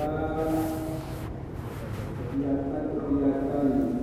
kegiatan-kegiatan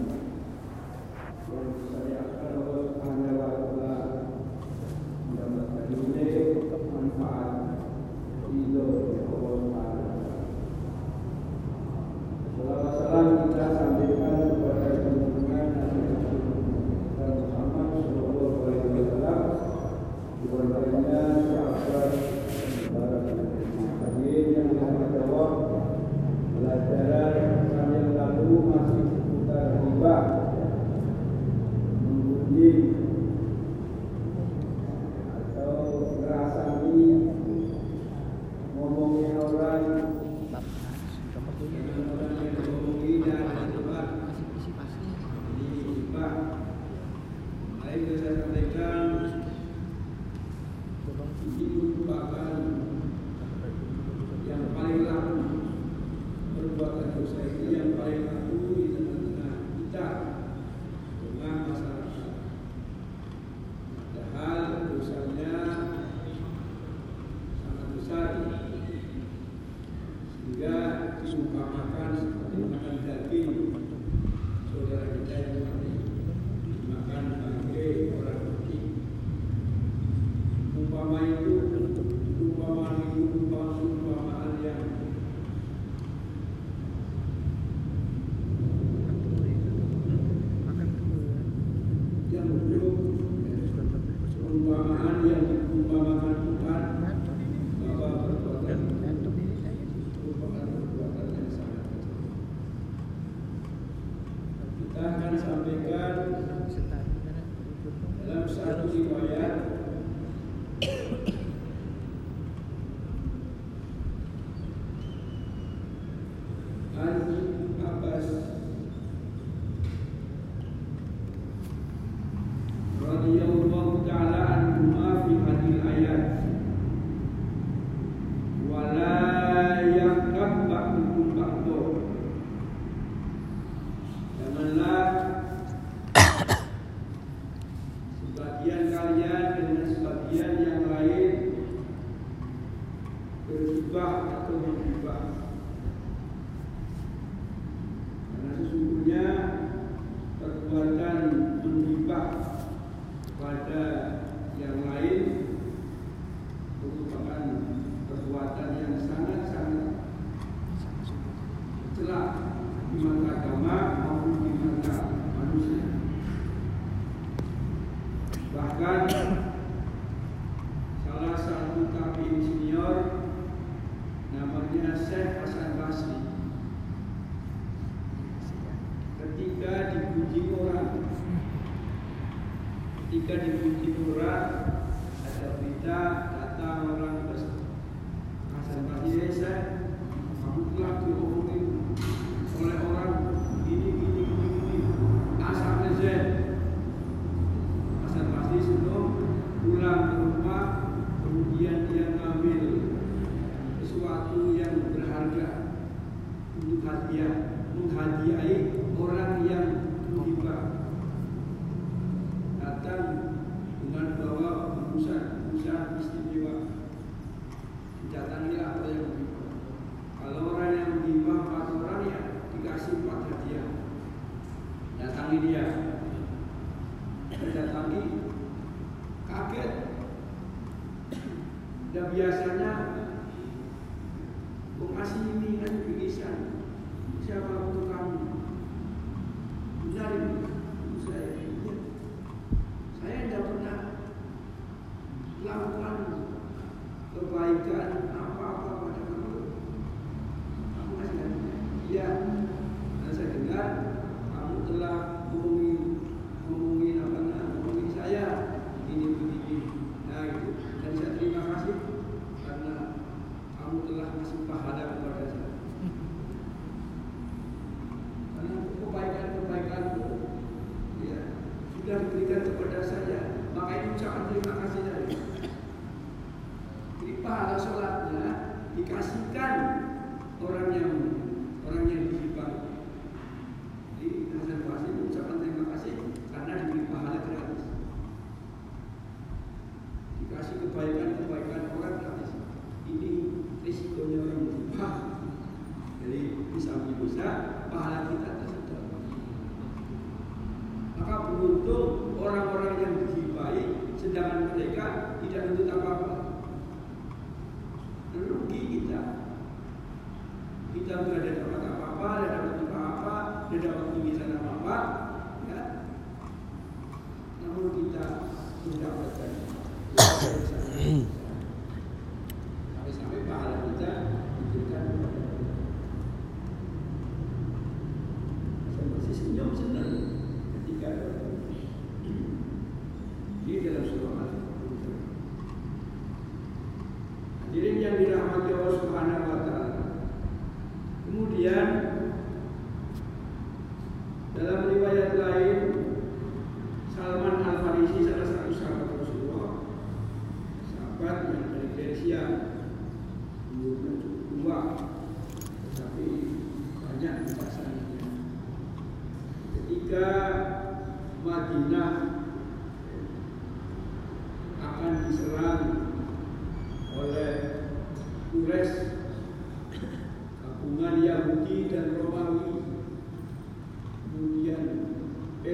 like those things. di murah ada berita datang orang pas Basri desa, mampu telah diomongin jam tidak ada dapat apa-apa, tidak ada waktu apa-apa, tidak ada waktu apa-apa. Ya. Namun kita mendapatkan.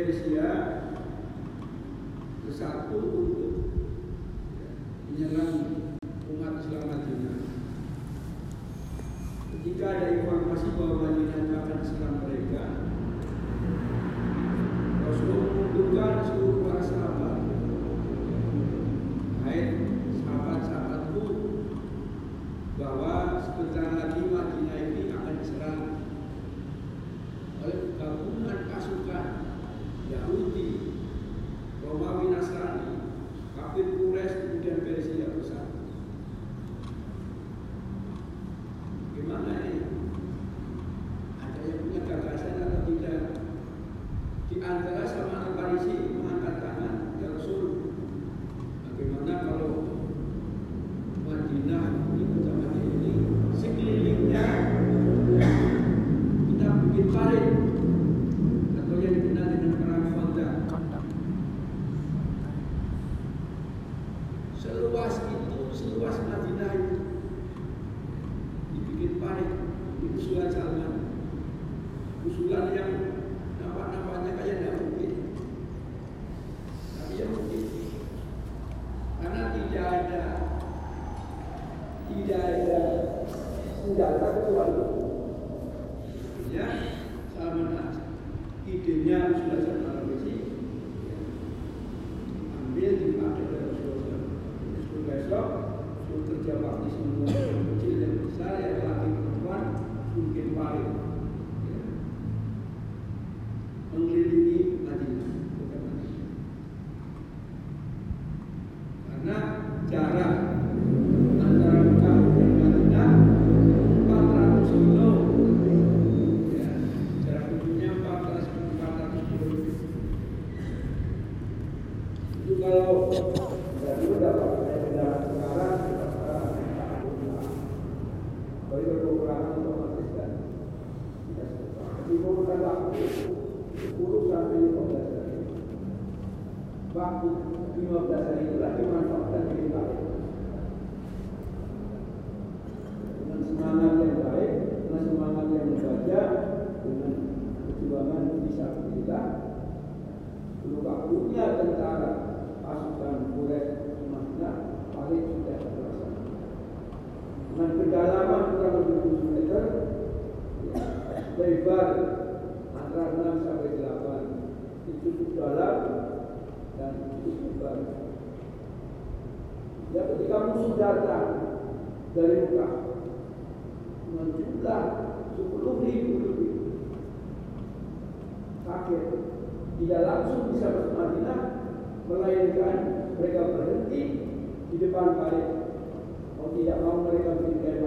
Indonesia bersatu untuk menyerang umat Islam Madinah. Ketika ada informasi bahwa Madinah akan serang mereka, urusan ini pembelajaran ini. Waktu 15 hari itulah dimanfaatkan dengan baik. Dengan semangat yang baik, dengan semangat yang membaca, dengan perjuangan bisa kita. Dulu waktunya tentara Ya ketika musuh datang dari muka dengan jumlah sepuluh ribu lebih. Kaget. Tidak langsung bisa masuk Madinah melainkan mereka berhenti di depan kalian. Oh tidak mau mereka berikan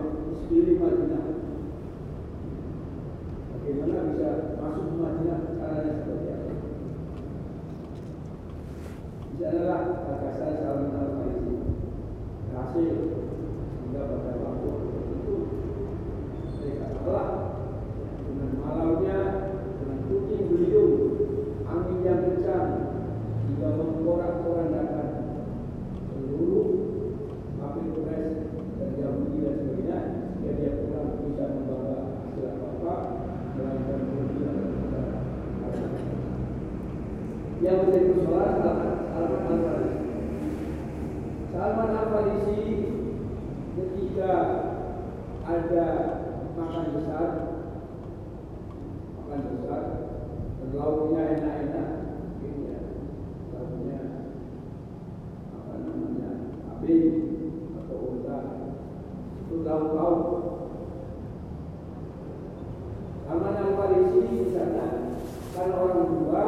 Farisi misalnya, kan orang tua,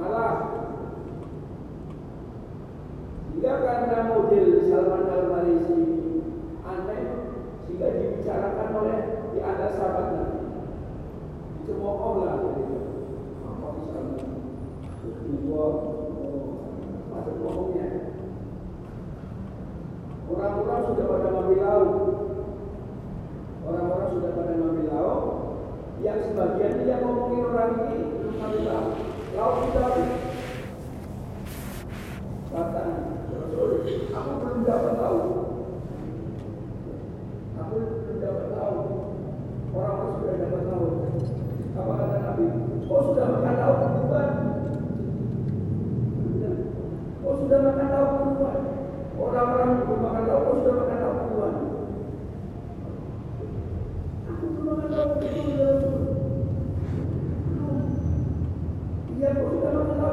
Allah sehingga karena model Salman Al Farisi aneh sehingga dibicarakan oleh di atas sahabat Nabi. Dicemooh lah gitu. Apa Salman? Dua masuk bohongnya. Orang-orang sudah pada ngambil laut. Orang-orang sudah pada ngambil laut. Yang sebagian dia ngomongin orang ini ngambil laut. Laut sudah Kata aku belum dapat tahu. Aku belum dapat tahu. Orang-orang sudah dapat tahu. Apa kata Nabi? Oh sudah makan lauk duluan. Oh sudah makan lauk duluan. Orang-orang belum makan lauk, oh sudah Gracias.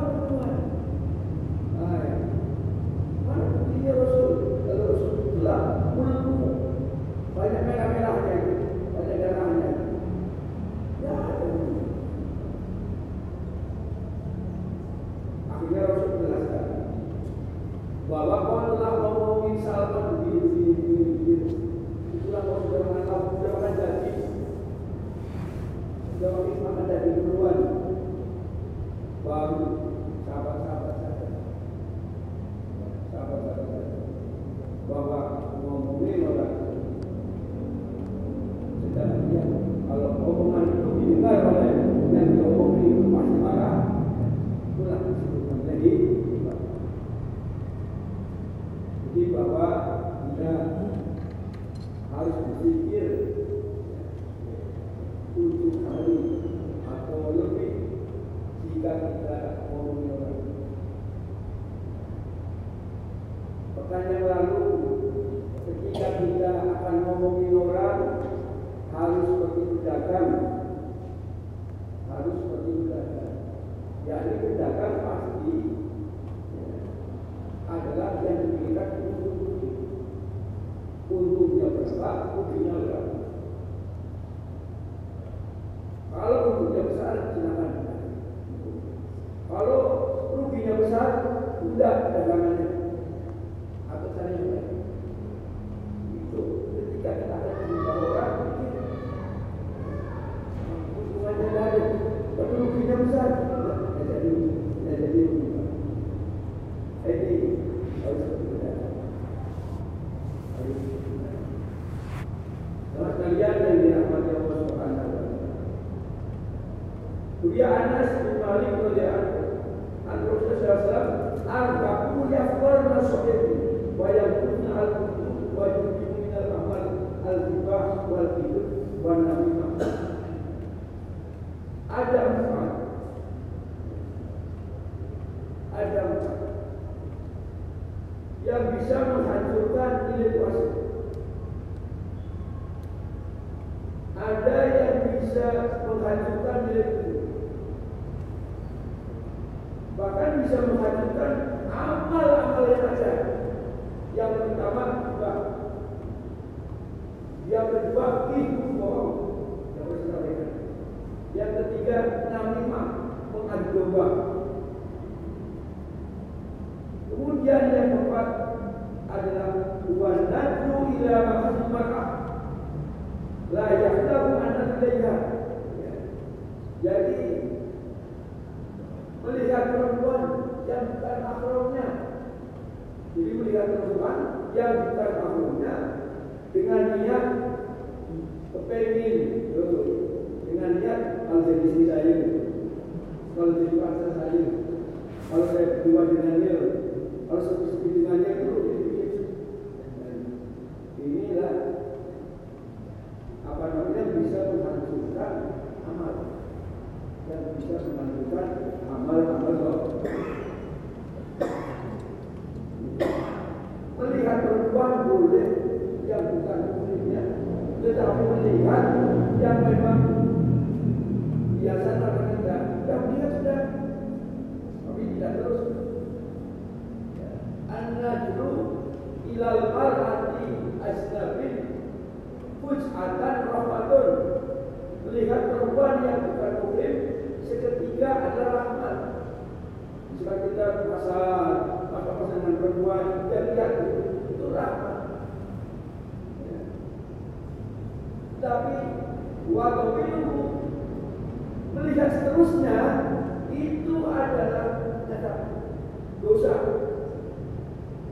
Pekan yang lalu ketika kita akan ngomongin orang harus seperti pedagang. Harus seperti pedagang. Jadi pedagang pasti ya, adalah yang diberikan untung untungnya. Berapa? Ruginya berapa? Kalau untungnya besar silakan. Kalau ruginya besar udah dagangannya saya, kalau jadi pacar saya, kalau saya dengan dia, kalau dengan dia itu inilah apa namanya bisa menghancurkan amal. Dan bisa menghancurkan amal-amal harusnya itu adalah cacat dosa.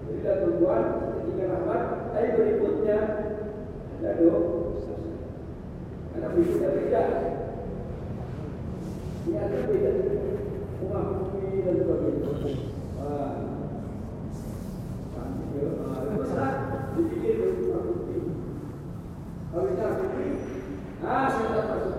Jadi tumbuhan ketika rahmat, tapi berikutnya ada dosa. Karena berikutnya beda. Ini ada beda Umat mengakui dan sebagainya. Ah. Kalau kita ah saya tak masuk.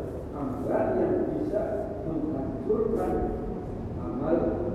amalan yang bisa menghancurkan amal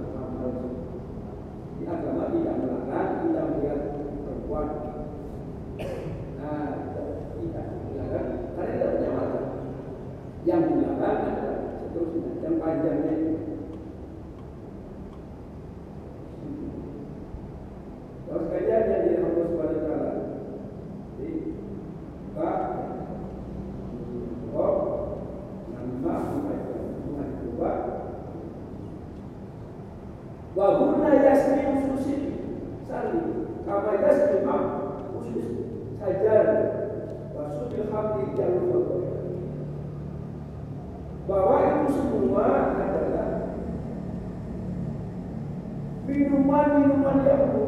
minuman jamu,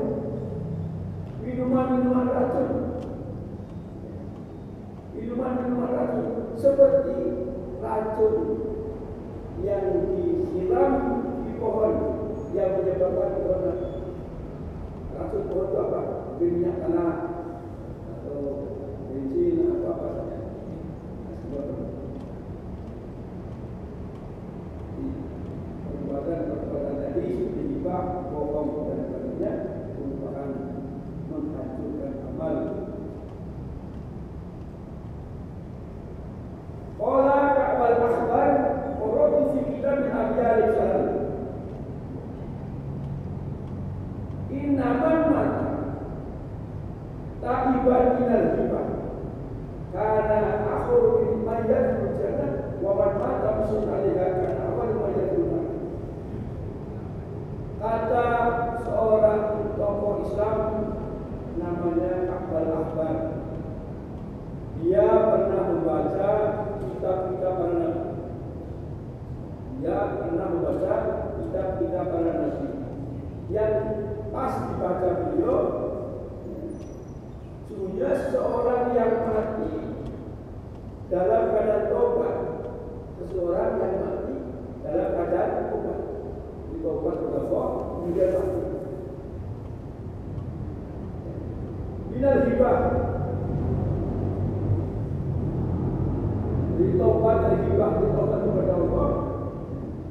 minuman-minuman racun, minuman-minuman racun seperti racun yang disiram di pohon yang menyebabkan corona. Racun pohon itu apa? Minyak tanah atau bensin atau apa saja. Perbuatan-perbuatan tadi menyebabkan bohong Yeah. bahwa Allah kemudian Minal hibah Ditaubat dari hibah Ditaubat kepada Allah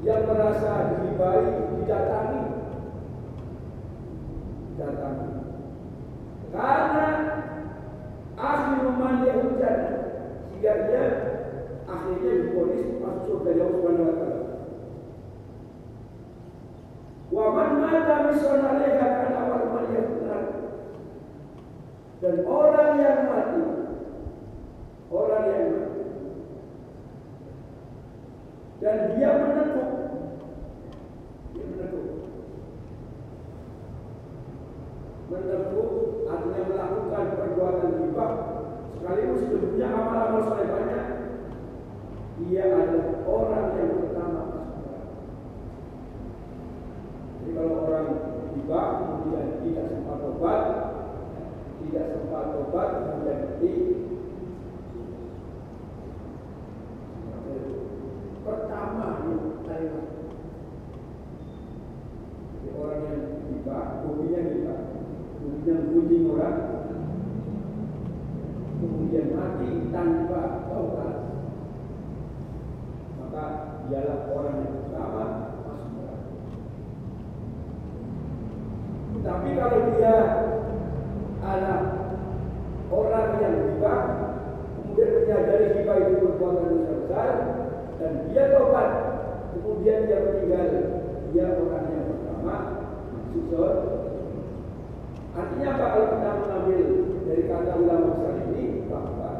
Yang merasa dihibai Didatangi Dia adalah orang yang pertama. Jadi kalau orang tiba kemudian tidak sempat obat, Tidak sempat obat kemudian mati. Pertama yang Jadi orang yang tiba, hobinya tiba. Hobinya menggunjing orang. Kemudian mati tanpa tahu. Ulama besar ini bahwa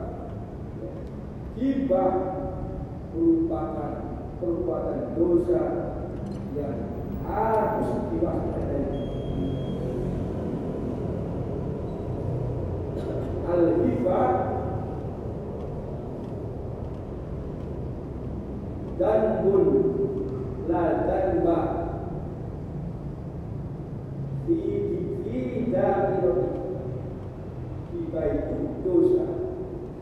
riba merupakan perbuatan dosa yang harus diwaspadai. Al-hiba dan bun la danba fi fi dairati hiba itu dosa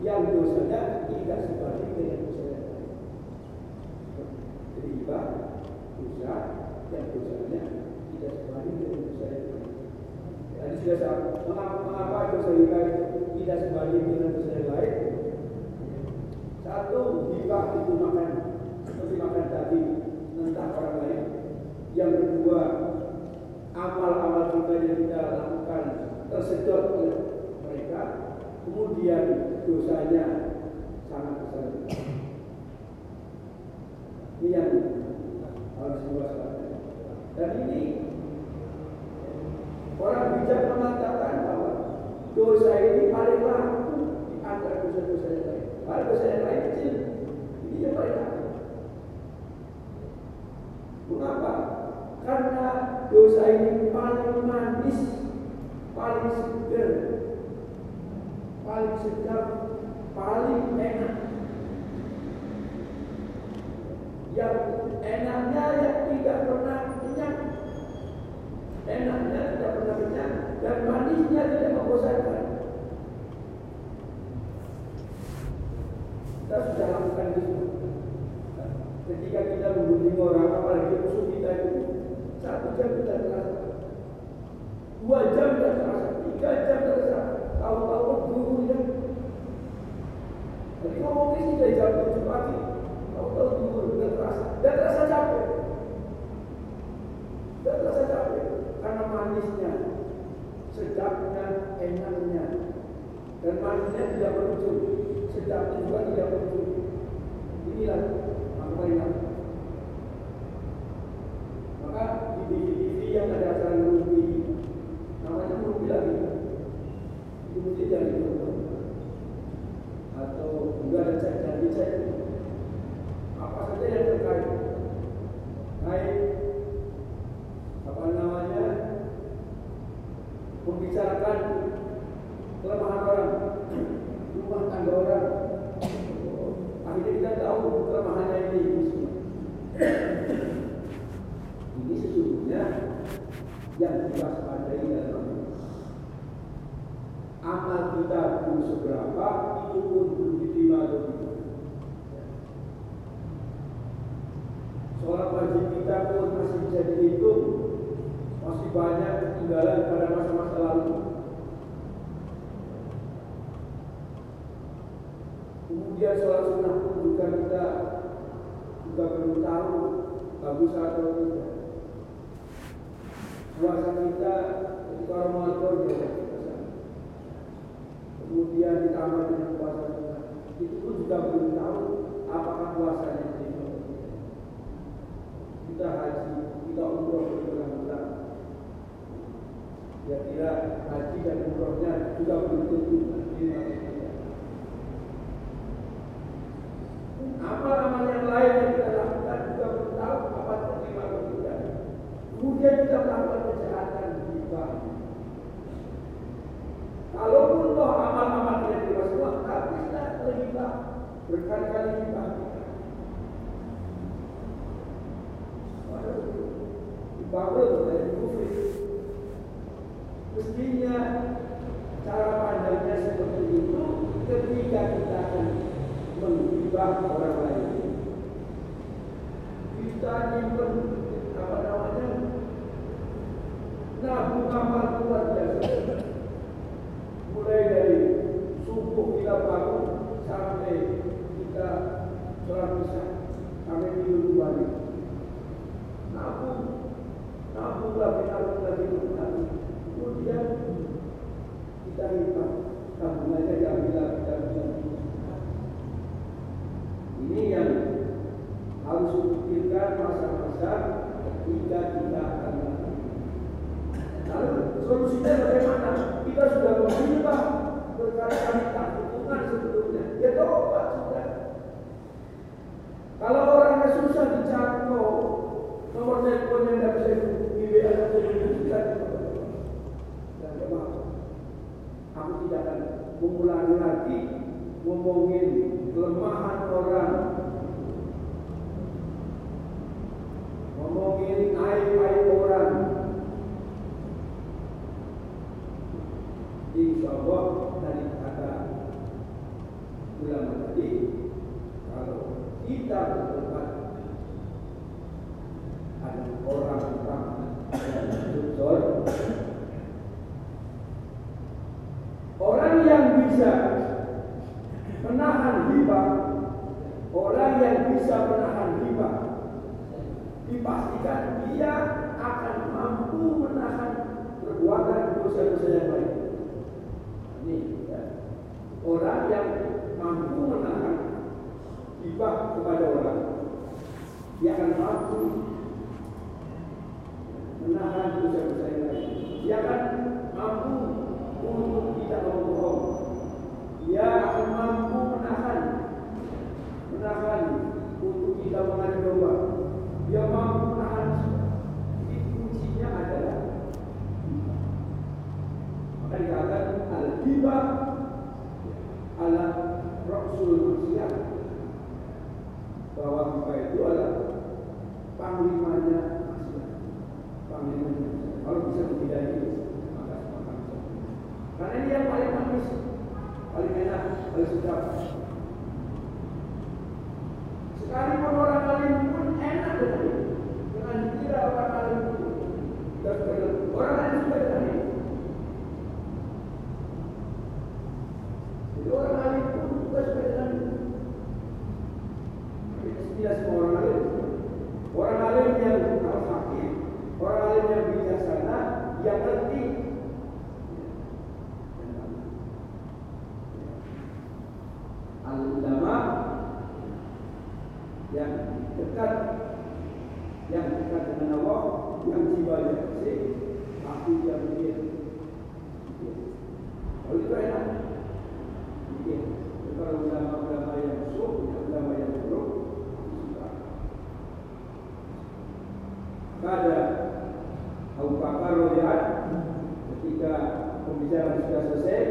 yang dosanya tidak sebanding dengan dosa yang lain jadi hiba dosa yang dosanya tidak sebanding dengan dosa yang lain Tadi sudah saya mengapa, dosa riba tidak sebanding dengan dosa yang lain? Satu, riba itu makan seperti makan daging mentah orang lain. Yang kedua, amal-amal kita yang kita lakukan tersedot oleh mereka. Kemudian dosanya sangat besar. Ini yang harus diwaspadai. Dan ini Orang bijak mengatakan bahwa dosa ini paling laku di antara dosa-dosa yang lain. Kalau dosa yang lain kecil, ini yang paling laku. Mengapa? Karena dosa ini paling manis, paling segar, paling sedap, paling enak. Yang enaknya yang tidak pernah kenyang enaknya tidak pernah kenyang dan manisnya tidak membosankan. Kita sudah lakukan itu. Ketika kita mengunjungi orang, apalagi musuh kita itu satu jam kita terasa, dua jam kita terasa, tiga jam terasa, tahu-tahu guru ya. Jadi ngomong ini dari jam tujuh pagi, tahu-tahu guru terasa, tidak terasa capek, tidak terasa capek. Karena manisnya, sedapnya, enaknya, dan manisnya tidak berujung, sedapnya juga tidak berujung. Inilah maknanya. Maka di TV-TV yang ada acara merugi, namanya merugi lagi. Itu mesti jadi contoh. Atau juga ada cek dan dicek. Apa saja yang terkait. Baik apa namanya membicarakan kelemahan orang, rumah tangga orang. Akhirnya kita tahu kelemahannya ini. Ini sesungguhnya yang diwaspadai dalam amal kita belum seberapa itu pun belum diterima atau tidak. Sholat wajib kita pun masih bisa dihitung masih banyak ketinggalan pada masa-masa lalu. Kemudian sholat sunnah pun juga kita juga belum tahu bagus atau tidak. Puasa kita ketika Ramadan juga Kemudian ditambah dengan puasa sunnah. Itu pun juga belum tahu apakah puasanya itu. Kita haji, kita umroh berulang-ulang. Ya kira haji dan umrohnya juga belum tentu Apa amal yang lain yang kita lakukan juga belum tahu apa terima atau tidak. Kemudian kita melakukan kejahatan riba. Kalaupun toh amal-amal tidak riba semua, tapi kita riba berkali-kali riba. Dibangun dari kufri. Mestinya cara pandangnya seperti itu ketika kita akan menggibah orang lain. Kita nyimpen apa namanya? Nabung amal luar biasa mengulangi lagi ngomongin kelemahan orang. Ngomongin naik naik orang. that. Maka dikatakan al-hibah ala Rasul Manusia bahwa hibah itu adalah panglimanya manusia. Panglimanya manusia. Kalau bisa membedakan itu, maka maka Karena ini yang paling manis, paling enak, paling sedap. Sekalipun orang lain pun enak dengan itu. Jangan dikira orang alim itu. Orang alim sudah dengan antara ulama-ulama yang sok dan ulama yang buruk Pada Abu Bakar ketika pembicaraan sudah selesai,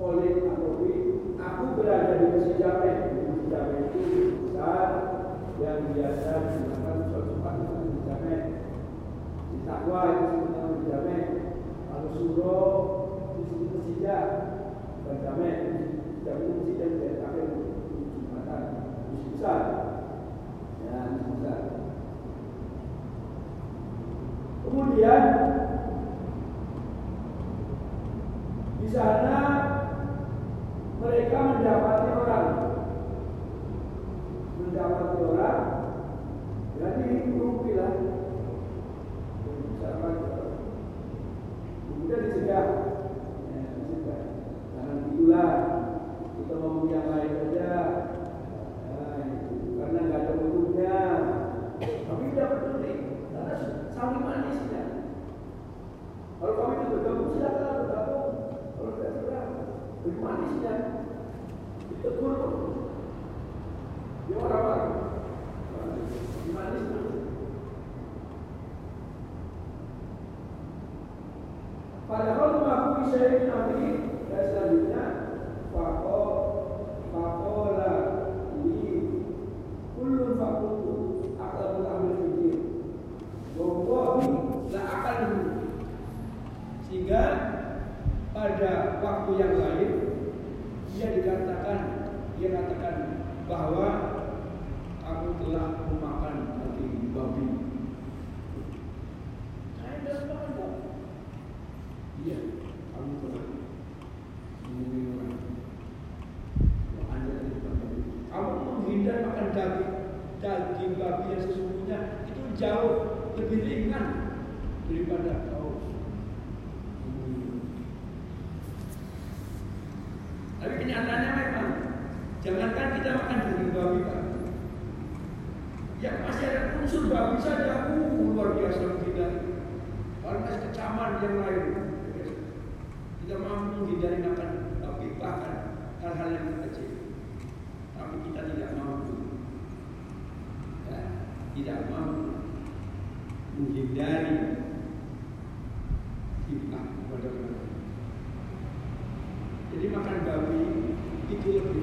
oleh Nabi, aku berada di Masjid Jamek. Masjid Jamek itu besar yang biasa digunakan suatu tempat Masjid Jamek. Di Takwa itu sebenarnya Masjid Jamek. Lalu Suro di sini Masjid Jamek. Jamek itu Masjid Jamek dari Takwa itu jembatan masjid besar. Ya, masjid besar. Kemudian di sana mereka mendapati orang. Mendapati orang jadi kumpilah kemudian dicegah. Eh, dicegah. Jangan itulah kita mau yang lain saja eh, karena nggak ada urusnya, tapi tidak peduli karena saling manisnya kan? kalau kami itu bergabung silakan bergabung. Kalau tidak silakan lebih manisnya. Ditegur, dia orang-orang. Manis Padahal aku bisa ini dan selanjutnya Fako Fakola ini Kulun fakultu Akan ambil fikir Wawahi La akan Sehingga pada waktu yang lain Dia dikatakan Dia katakan bahwa Aku telah memakan daging babi Saya dalam makan babi Iya, kamu telah membunuh orang. Anda tidak Kamu menghindar makan daging daging babi yang sesungguhnya itu jauh lebih ringan daripada kau Tapi kenyataannya memang jangankan kita makan daging babi pak, yang masih ada unsur babi saja, uh, luar biasa menghindari. Karena kecaman yang lain, tidak mampu menghindari makan babi bahkan hal-hal yang kecil. Tapi kita tidak mampu, ya, tidak mampu menghindari hibah kepada orang. Jadi makan babi itu lebih